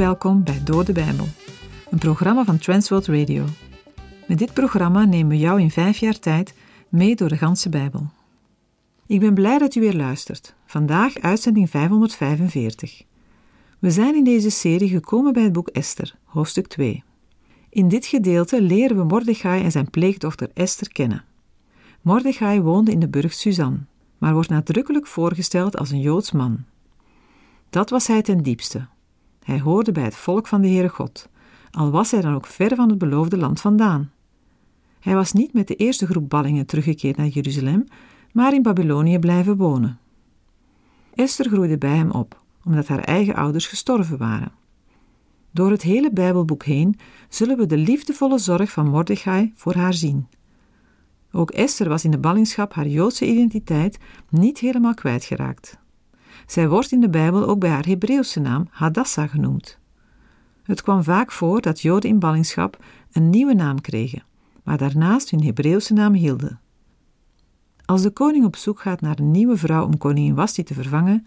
Welkom bij Door de Bijbel, een programma van Transworld Radio. Met dit programma nemen we jou in vijf jaar tijd mee door de ganse Bijbel. Ik ben blij dat u weer luistert. Vandaag uitzending 545. We zijn in deze serie gekomen bij het boek Esther, hoofdstuk 2. In dit gedeelte leren we Mordechai en zijn pleegdochter Esther kennen. Mordechai woonde in de burcht Suzanne, maar wordt nadrukkelijk voorgesteld als een Joods man. Dat was hij ten diepste. Hij hoorde bij het volk van de Heere God, al was hij dan ook ver van het beloofde land vandaan. Hij was niet met de eerste groep ballingen teruggekeerd naar Jeruzalem, maar in Babylonië blijven wonen. Esther groeide bij hem op, omdat haar eigen ouders gestorven waren. Door het hele Bijbelboek heen zullen we de liefdevolle zorg van Mordechai voor haar zien. Ook Esther was in de ballingschap haar Joodse identiteit niet helemaal kwijtgeraakt. Zij wordt in de Bijbel ook bij haar Hebreeuwse naam Hadassah genoemd. Het kwam vaak voor dat Joden in ballingschap een nieuwe naam kregen, maar daarnaast hun Hebreeuwse naam hielden. Als de koning op zoek gaat naar een nieuwe vrouw om koningin Wasti te vervangen,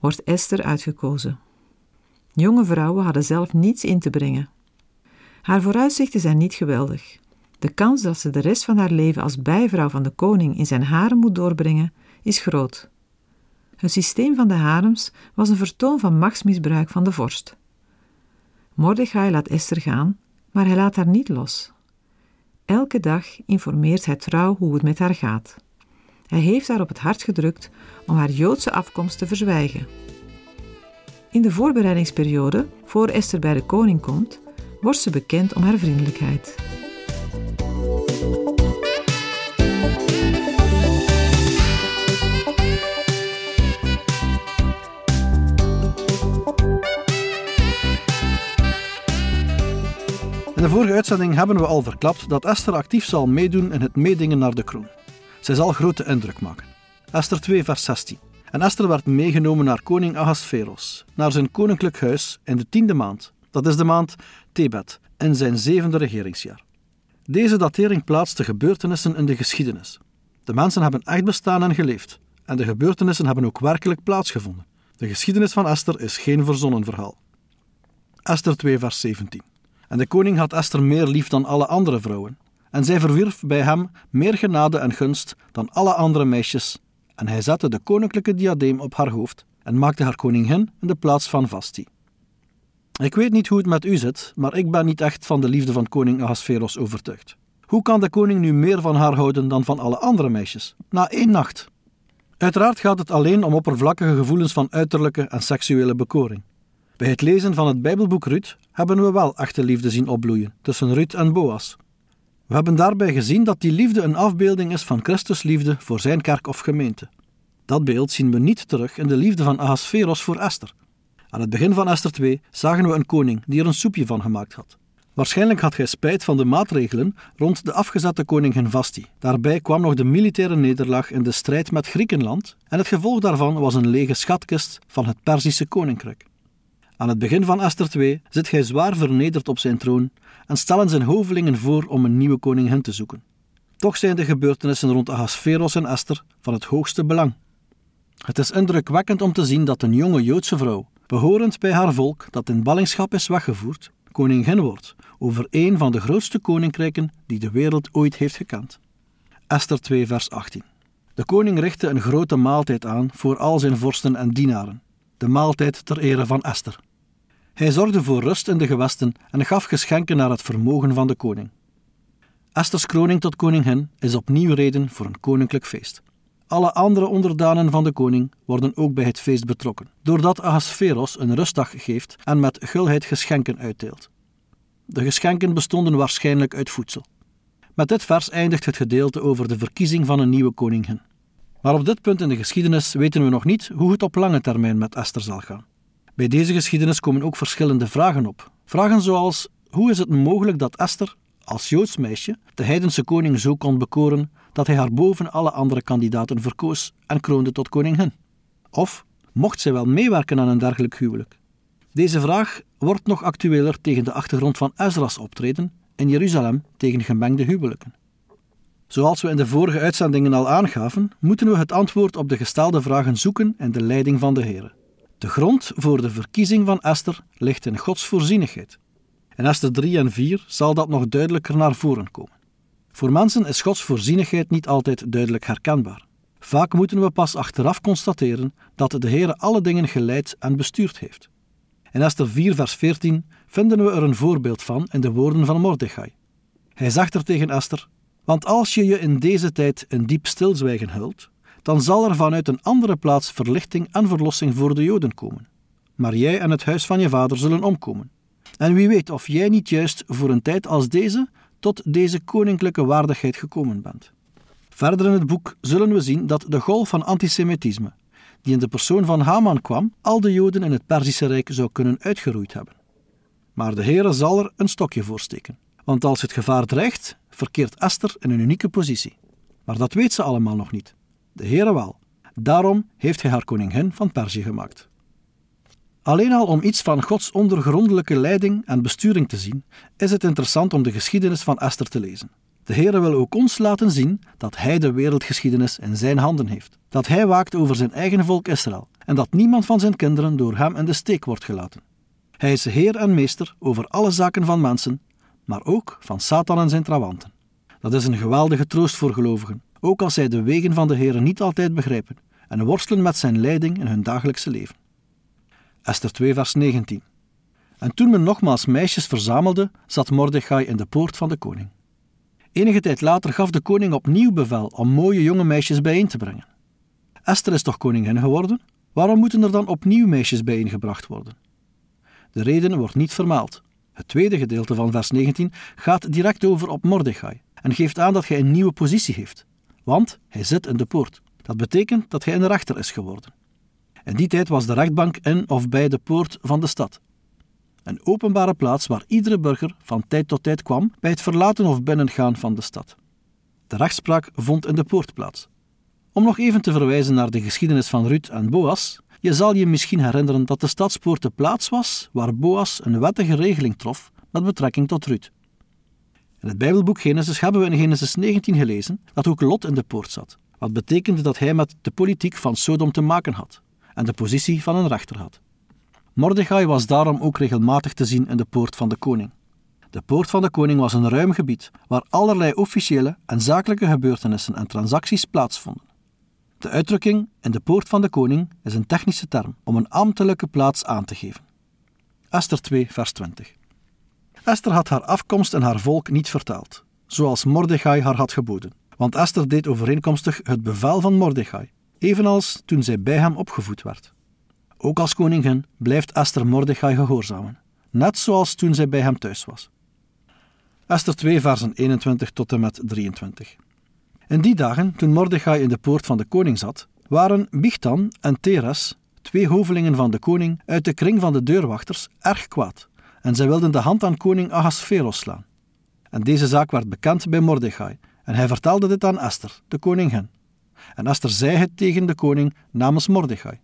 wordt Esther uitgekozen. Jonge vrouwen hadden zelf niets in te brengen. Haar vooruitzichten zijn niet geweldig. De kans dat ze de rest van haar leven als bijvrouw van de koning in zijn harem moet doorbrengen, is groot. Het systeem van de harems was een vertoon van machtsmisbruik van de vorst. Mordechai laat Esther gaan, maar hij laat haar niet los. Elke dag informeert hij trouw hoe het met haar gaat. Hij heeft haar op het hart gedrukt om haar Joodse afkomst te verzwijgen. In de voorbereidingsperiode, voor Esther bij de koning komt, wordt ze bekend om haar vriendelijkheid. In de vorige uitzending hebben we al verklapt dat Esther actief zal meedoen in het meedingen naar de kroon. Zij zal grote indruk maken. Esther 2, vers 16. En Esther werd meegenomen naar koning Ahasveros, naar zijn koninklijk huis in de tiende maand. Dat is de maand Tebet, in zijn zevende regeringsjaar. Deze datering plaatst de gebeurtenissen in de geschiedenis. De mensen hebben echt bestaan en geleefd, en de gebeurtenissen hebben ook werkelijk plaatsgevonden. De geschiedenis van Esther is geen verzonnen verhaal. Esther 2, vers 17. En de koning had Esther meer lief dan alle andere vrouwen. En zij verwierf bij hem meer genade en gunst dan alle andere meisjes. En hij zette de koninklijke diadeem op haar hoofd en maakte haar koningin in de plaats van Vasti. Ik weet niet hoe het met u zit, maar ik ben niet echt van de liefde van koning Ahasveros overtuigd. Hoe kan de koning nu meer van haar houden dan van alle andere meisjes? Na één nacht. Uiteraard gaat het alleen om oppervlakkige gevoelens van uiterlijke en seksuele bekoring. Bij het lezen van het Bijbelboek Ruth hebben we wel echte liefde zien opbloeien tussen Ruth en Boas. We hebben daarbij gezien dat die liefde een afbeelding is van Christus liefde voor zijn kerk of gemeente. Dat beeld zien we niet terug in de liefde van Ahasveros voor Esther. Aan het begin van Esther 2 zagen we een koning die er een soepje van gemaakt had. Waarschijnlijk had hij spijt van de maatregelen rond de afgezette koningin Vasti. Daarbij kwam nog de militaire nederlaag in de strijd met Griekenland en het gevolg daarvan was een lege schatkist van het Perzische koninkrijk. Aan het begin van Esther 2 zit hij zwaar vernederd op zijn troon en stellen zijn hovelingen voor om een nieuwe koningin te zoeken. Toch zijn de gebeurtenissen rond Ahasveros en Esther van het hoogste belang. Het is indrukwekkend om te zien dat een jonge Joodse vrouw, behorend bij haar volk dat in ballingschap is weggevoerd, koningin wordt over een van de grootste koninkrijken die de wereld ooit heeft gekend. Esther 2, vers 18. De koning richtte een grote maaltijd aan voor al zijn vorsten en dienaren, de maaltijd ter ere van Esther. Hij zorgde voor rust in de gewesten en gaf geschenken naar het vermogen van de koning. Esther's kroning tot koningin is opnieuw reden voor een koninklijk feest. Alle andere onderdanen van de koning worden ook bij het feest betrokken, doordat Ahasveros een rustdag geeft en met gulheid geschenken uitdeelt. De geschenken bestonden waarschijnlijk uit voedsel. Met dit vers eindigt het gedeelte over de verkiezing van een nieuwe koningin. Maar op dit punt in de geschiedenis weten we nog niet hoe het op lange termijn met Esther zal gaan. Bij deze geschiedenis komen ook verschillende vragen op. Vragen zoals: hoe is het mogelijk dat Esther, als Joods meisje, de heidense koning zo kon bekoren dat hij haar boven alle andere kandidaten verkoos en kroonde tot koningin? Of mocht zij wel meewerken aan een dergelijk huwelijk? Deze vraag wordt nog actueler tegen de achtergrond van Ezra's optreden in Jeruzalem tegen gemengde huwelijken. Zoals we in de vorige uitzendingen al aangaven, moeten we het antwoord op de gestelde vragen zoeken in de leiding van de Heer. De grond voor de verkiezing van Esther ligt in Gods voorzienigheid. In Esther 3 en 4 zal dat nog duidelijker naar voren komen. Voor mensen is Gods voorzienigheid niet altijd duidelijk herkenbaar. Vaak moeten we pas achteraf constateren dat de Heer alle dingen geleid en bestuurd heeft. In Esther 4, vers 14 vinden we er een voorbeeld van in de woorden van Mordechai. Hij zegt er tegen Esther: Want als je je in deze tijd in diep stilzwijgen hult, dan zal er vanuit een andere plaats verlichting en verlossing voor de Joden komen. Maar jij en het huis van je vader zullen omkomen. En wie weet of jij niet juist voor een tijd als deze tot deze koninklijke waardigheid gekomen bent. Verder in het boek zullen we zien dat de golf van antisemitisme, die in de persoon van Haman kwam, al de Joden in het Perzische Rijk zou kunnen uitgeroeid hebben. Maar de Heere zal er een stokje voor steken. Want als het gevaar dreigt, verkeert Esther in een unieke positie. Maar dat weet ze allemaal nog niet. De Heere wel. Daarom heeft hij haar koningin van Perzië gemaakt. Alleen al om iets van Gods ondergrondelijke leiding en besturing te zien, is het interessant om de geschiedenis van Esther te lezen. De Heere wil ook ons laten zien dat Hij de wereldgeschiedenis in zijn handen heeft, dat Hij waakt over zijn eigen volk Israël en dat niemand van zijn kinderen door Hem in de steek wordt gelaten. Hij is Heer en Meester over alle zaken van mensen, maar ook van Satan en zijn trawanten. Dat is een geweldige troost voor gelovigen, ook als zij de wegen van de Heer niet altijd begrijpen en worstelen met zijn leiding in hun dagelijkse leven. Esther 2, vers 19. En toen men nogmaals meisjes verzamelde, zat Mordechai in de poort van de koning. Enige tijd later gaf de koning opnieuw bevel om mooie jonge meisjes bijeen te brengen. Esther is toch koningin geworden? Waarom moeten er dan opnieuw meisjes bijeengebracht worden? De reden wordt niet vermeld. Het tweede gedeelte van vers 19 gaat direct over op Mordechai en geeft aan dat hij een nieuwe positie heeft. Want hij zit in de poort. Dat betekent dat hij een rechter is geworden. In die tijd was de rechtbank in of bij de poort van de stad. Een openbare plaats waar iedere burger van tijd tot tijd kwam bij het verlaten of binnengaan van de stad. De rechtspraak vond in de poort plaats. Om nog even te verwijzen naar de geschiedenis van Ruth en Boas, je zal je misschien herinneren dat de stadspoort de plaats was waar Boas een wettige regeling trof met betrekking tot Ruth. In het Bijbelboek Genesis hebben we in Genesis 19 gelezen dat ook Lot in de poort zat, wat betekende dat hij met de politiek van Sodom te maken had en de positie van een rechter had. Mordechai was daarom ook regelmatig te zien in de poort van de koning. De poort van de koning was een ruim gebied waar allerlei officiële en zakelijke gebeurtenissen en transacties plaatsvonden. De uitdrukking in de poort van de koning is een technische term om een ambtelijke plaats aan te geven. Esther 2, vers 20. Esther had haar afkomst en haar volk niet verteld, zoals Mordechai haar had geboden, want Esther deed overeenkomstig het bevel van Mordechai, evenals toen zij bij hem opgevoed werd. Ook als koningin blijft Esther Mordechai gehoorzamen, net zoals toen zij bij hem thuis was. Esther 2, versen 21 tot en met 23. In die dagen, toen Mordechai in de poort van de koning zat, waren Bichtan en Teres, twee hovelingen van de koning, uit de kring van de deurwachters erg kwaad, en zij wilden de hand aan koning Ahasveros slaan. En deze zaak werd bekend bij Mordechai, en hij vertelde dit aan Esther, de koningin. En Esther zei het tegen de koning namens Mordechai.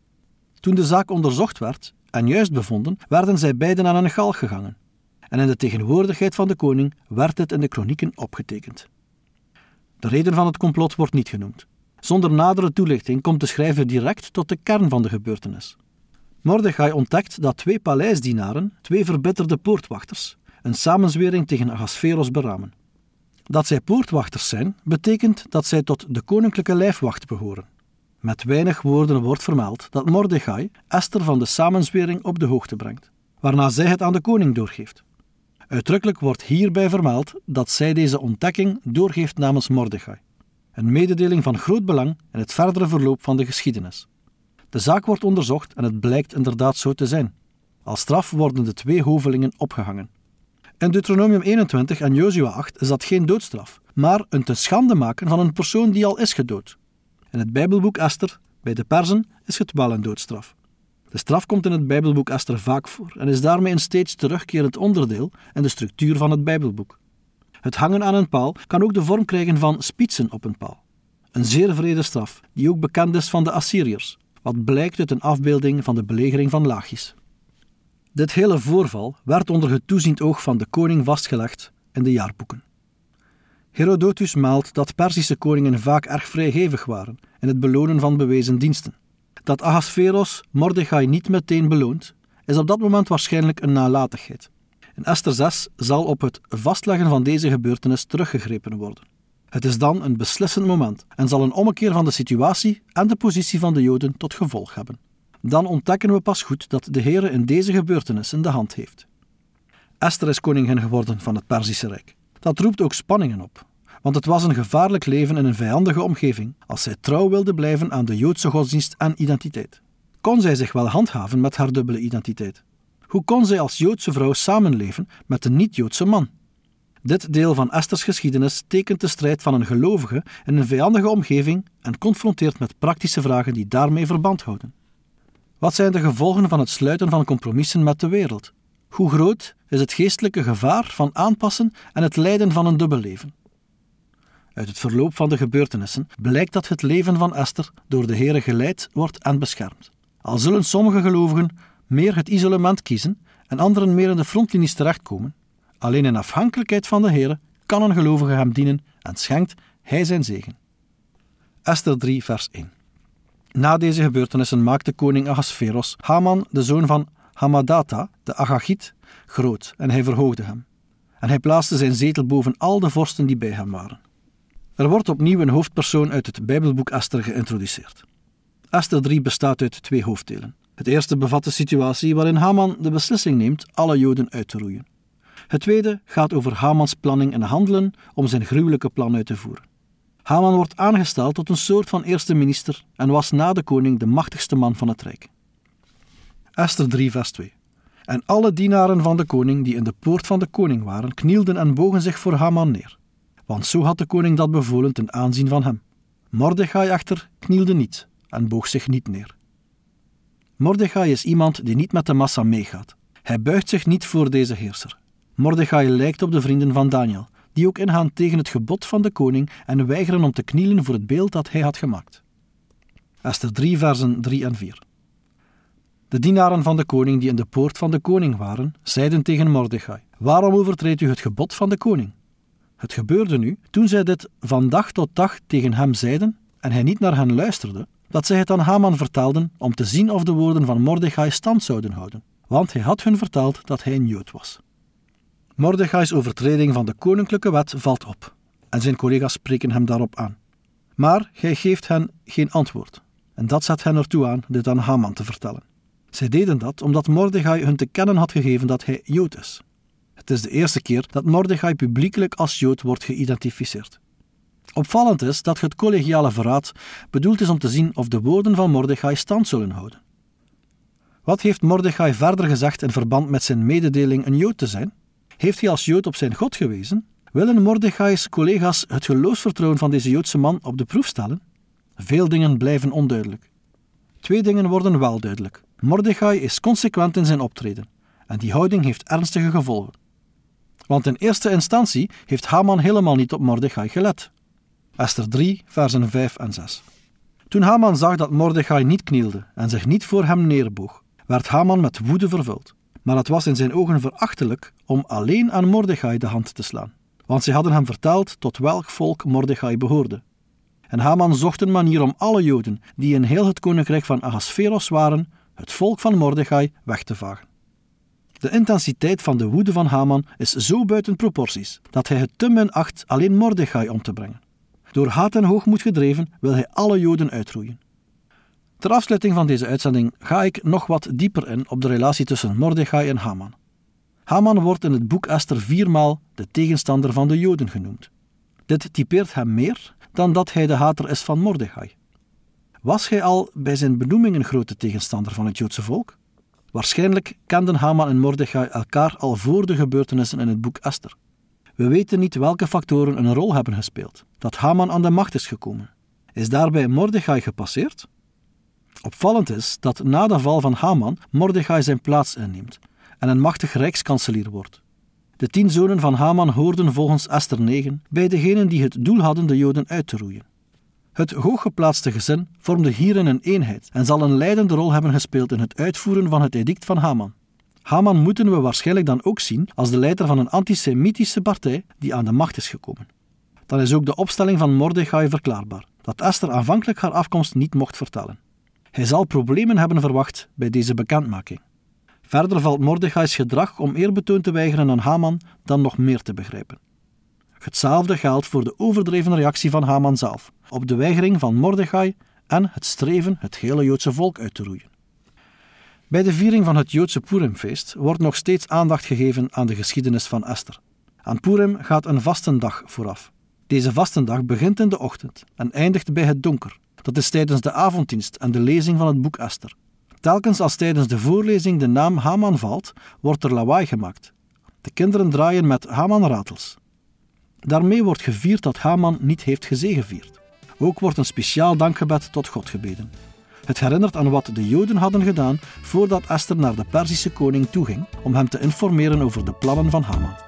Toen de zaak onderzocht werd en juist bevonden, werden zij beiden aan een galg gegangen. En in de tegenwoordigheid van de koning werd dit in de kronieken opgetekend. De reden van het complot wordt niet genoemd. Zonder nadere toelichting komt de schrijver direct tot de kern van de gebeurtenis. Mordechai ontdekt dat twee paleisdienaren, twee verbitterde poortwachters, een samenzwering tegen Ahasveros beramen. Dat zij poortwachters zijn, betekent dat zij tot de koninklijke lijfwacht behoren. Met weinig woorden wordt vermeld dat Mordechai Esther van de samenzwering op de hoogte brengt, waarna zij het aan de koning doorgeeft. Uitdrukkelijk wordt hierbij vermeld dat zij deze ontdekking doorgeeft namens Mordechai. Een mededeling van groot belang in het verdere verloop van de geschiedenis. De zaak wordt onderzocht en het blijkt inderdaad zo te zijn. Als straf worden de twee hovelingen opgehangen. In Deuteronomium 21 en Jozua 8 is dat geen doodstraf, maar een te schande maken van een persoon die al is gedood. In het Bijbelboek Esther, bij de Perzen, is het wel een doodstraf. De straf komt in het Bijbelboek Esther vaak voor en is daarmee een steeds terugkerend onderdeel in de structuur van het Bijbelboek. Het hangen aan een paal kan ook de vorm krijgen van spitsen op een paal. Een zeer vrede straf, die ook bekend is van de Assyriërs, wat blijkt uit een afbeelding van de belegering van Lachis. Dit hele voorval werd onder het toeziend oog van de koning vastgelegd in de jaarboeken. Herodotus maalt dat Perzische koningen vaak erg vrijgevig waren in het belonen van bewezen diensten. Dat Ahasveros Mordechai niet meteen beloont, is op dat moment waarschijnlijk een nalatigheid. In Esther 6 zal op het vastleggen van deze gebeurtenis teruggegrepen worden. Het is dan een beslissend moment en zal een ommekeer van de situatie en de positie van de Joden tot gevolg hebben. Dan ontdekken we pas goed dat de Heer in deze gebeurtenis in de hand heeft. Esther is koningin geworden van het Perzische Rijk. Dat roept ook spanningen op, want het was een gevaarlijk leven in een vijandige omgeving als zij trouw wilde blijven aan de Joodse godsdienst en identiteit. Kon zij zich wel handhaven met haar dubbele identiteit? Hoe kon zij als Joodse vrouw samenleven met een niet-Joodse man? Dit deel van Esther's geschiedenis tekent de strijd van een gelovige in een vijandige omgeving en confronteert met praktische vragen die daarmee verband houden. Wat zijn de gevolgen van het sluiten van compromissen met de wereld? Hoe groot is het geestelijke gevaar van aanpassen en het lijden van een dubbelleven? Uit het verloop van de gebeurtenissen blijkt dat het leven van Esther door de Heere geleid wordt en beschermd. Al zullen sommige gelovigen meer het isolement kiezen en anderen meer in de frontlinies terechtkomen, alleen in afhankelijkheid van de Heere kan een gelovige hem dienen en schenkt hij zijn zegen. Esther 3, vers 1. Na deze gebeurtenissen maakte koning Ahasveros Haman, de zoon van Hamadata, de Agagit, groot en hij verhoogde hem. En hij plaatste zijn zetel boven al de vorsten die bij hem waren. Er wordt opnieuw een hoofdpersoon uit het Bijbelboek Esther geïntroduceerd. Esther 3 bestaat uit twee hoofddelen. Het eerste bevat de situatie waarin Haman de beslissing neemt alle Joden uit te roeien. Het tweede gaat over Hamans planning en handelen om zijn gruwelijke plan uit te voeren. Haman wordt aangesteld tot een soort van eerste minister en was na de koning de machtigste man van het rijk. Esther 3, vers 2. En alle dienaren van de koning die in de poort van de koning waren, knielden en bogen zich voor Haman neer. Want zo had de koning dat bevolen ten aanzien van hem. Mordechai echter knielde niet en boog zich niet neer. Mordechai is iemand die niet met de massa meegaat. Hij buigt zich niet voor deze heerser. Mordechai lijkt op de vrienden van Daniel, die ook ingaan tegen het gebod van de koning en weigeren om te knielen voor het beeld dat hij had gemaakt. Esther 3, versen 3 en 4. De dienaren van de koning die in de poort van de koning waren, zeiden tegen Mordechai: Waarom overtreedt u het gebod van de koning? Het gebeurde nu, toen zij dit van dag tot dag tegen hem zeiden en hij niet naar hen luisterde, dat zij het aan Haman vertelden om te zien of de woorden van Mordechai stand zouden houden, want hij had hun verteld dat hij een Jood was. Mordechai's overtreding van de koninklijke wet valt op en zijn collega's spreken hem daarop aan. Maar hij geeft hen geen antwoord en dat zet hen ertoe aan dit aan Haman te vertellen. Zij deden dat omdat Mordechai hun te kennen had gegeven dat hij Jood is. Het is de eerste keer dat Mordechai publiekelijk als Jood wordt geïdentificeerd. Opvallend is dat het collegiale verraad bedoeld is om te zien of de woorden van Mordechai stand zullen houden. Wat heeft Mordechai verder gezegd in verband met zijn mededeling een Jood te zijn? Heeft hij als Jood op zijn God gewezen? Willen Mordechai's collega's het geloofsvertrouwen van deze Joodse man op de proef stellen? Veel dingen blijven onduidelijk. Twee dingen worden wel duidelijk. Mordechai is consequent in zijn optreden en die houding heeft ernstige gevolgen. Want in eerste instantie heeft Haman helemaal niet op Mordechai gelet. Esther 3, versen 5 en 6. Toen Haman zag dat Mordechai niet knielde en zich niet voor hem neerboog, werd Haman met woede vervuld. Maar het was in zijn ogen verachtelijk om alleen aan Mordechai de hand te slaan, want zij hadden hem verteld tot welk volk Mordechai behoorde. En Haman zocht een manier om alle Joden die in heel het koninkrijk van Ahasveros waren, het volk van Mordechai, weg te vagen. De intensiteit van de woede van Haman is zo buiten proporties dat hij het te min acht alleen Mordechai om te brengen. Door haat en hoogmoed gedreven wil hij alle Joden uitroeien. Ter afsluiting van deze uitzending ga ik nog wat dieper in op de relatie tussen Mordechai en Haman. Haman wordt in het boek Esther viermaal de tegenstander van de Joden genoemd. Dit typeert hem meer dan dat hij de hater is van Mordechai. Was hij al bij zijn benoeming een grote tegenstander van het Joodse volk? Waarschijnlijk kenden Haman en Mordechai elkaar al voor de gebeurtenissen in het boek Esther. We weten niet welke factoren een rol hebben gespeeld dat Haman aan de macht is gekomen. Is daarbij Mordechai gepasseerd? Opvallend is dat na de val van Haman Mordechai zijn plaats inneemt en een machtig rijkskanselier wordt. De tien zonen van Haman hoorden volgens Esther 9 bij degenen die het doel hadden de Joden uit te roeien. Het hooggeplaatste gezin vormde hierin een eenheid en zal een leidende rol hebben gespeeld in het uitvoeren van het edict van Haman. Haman moeten we waarschijnlijk dan ook zien als de leider van een antisemitische partij die aan de macht is gekomen. Dan is ook de opstelling van Mordechai verklaarbaar, dat Esther aanvankelijk haar afkomst niet mocht vertellen. Hij zal problemen hebben verwacht bij deze bekendmaking. Verder valt Mordechai's gedrag om eerbetoon te weigeren aan Haman dan nog meer te begrijpen. Hetzelfde geldt voor de overdreven reactie van Haman zelf op de weigering van Mordechai en het streven het hele Joodse volk uit te roeien. Bij de viering van het Joodse Purimfeest wordt nog steeds aandacht gegeven aan de geschiedenis van Esther. Aan Purim gaat een vastendag vooraf. Deze vastendag begint in de ochtend en eindigt bij het donker. Dat is tijdens de avonddienst en de lezing van het boek Esther. Telkens als tijdens de voorlezing de naam Haman valt, wordt er lawaai gemaakt. De kinderen draaien met Haman-ratels. Daarmee wordt gevierd dat Haman niet heeft gezegevierd. Ook wordt een speciaal dankgebed tot God gebeden. Het herinnert aan wat de Joden hadden gedaan voordat Esther naar de Perzische koning toeging om hem te informeren over de plannen van Haman.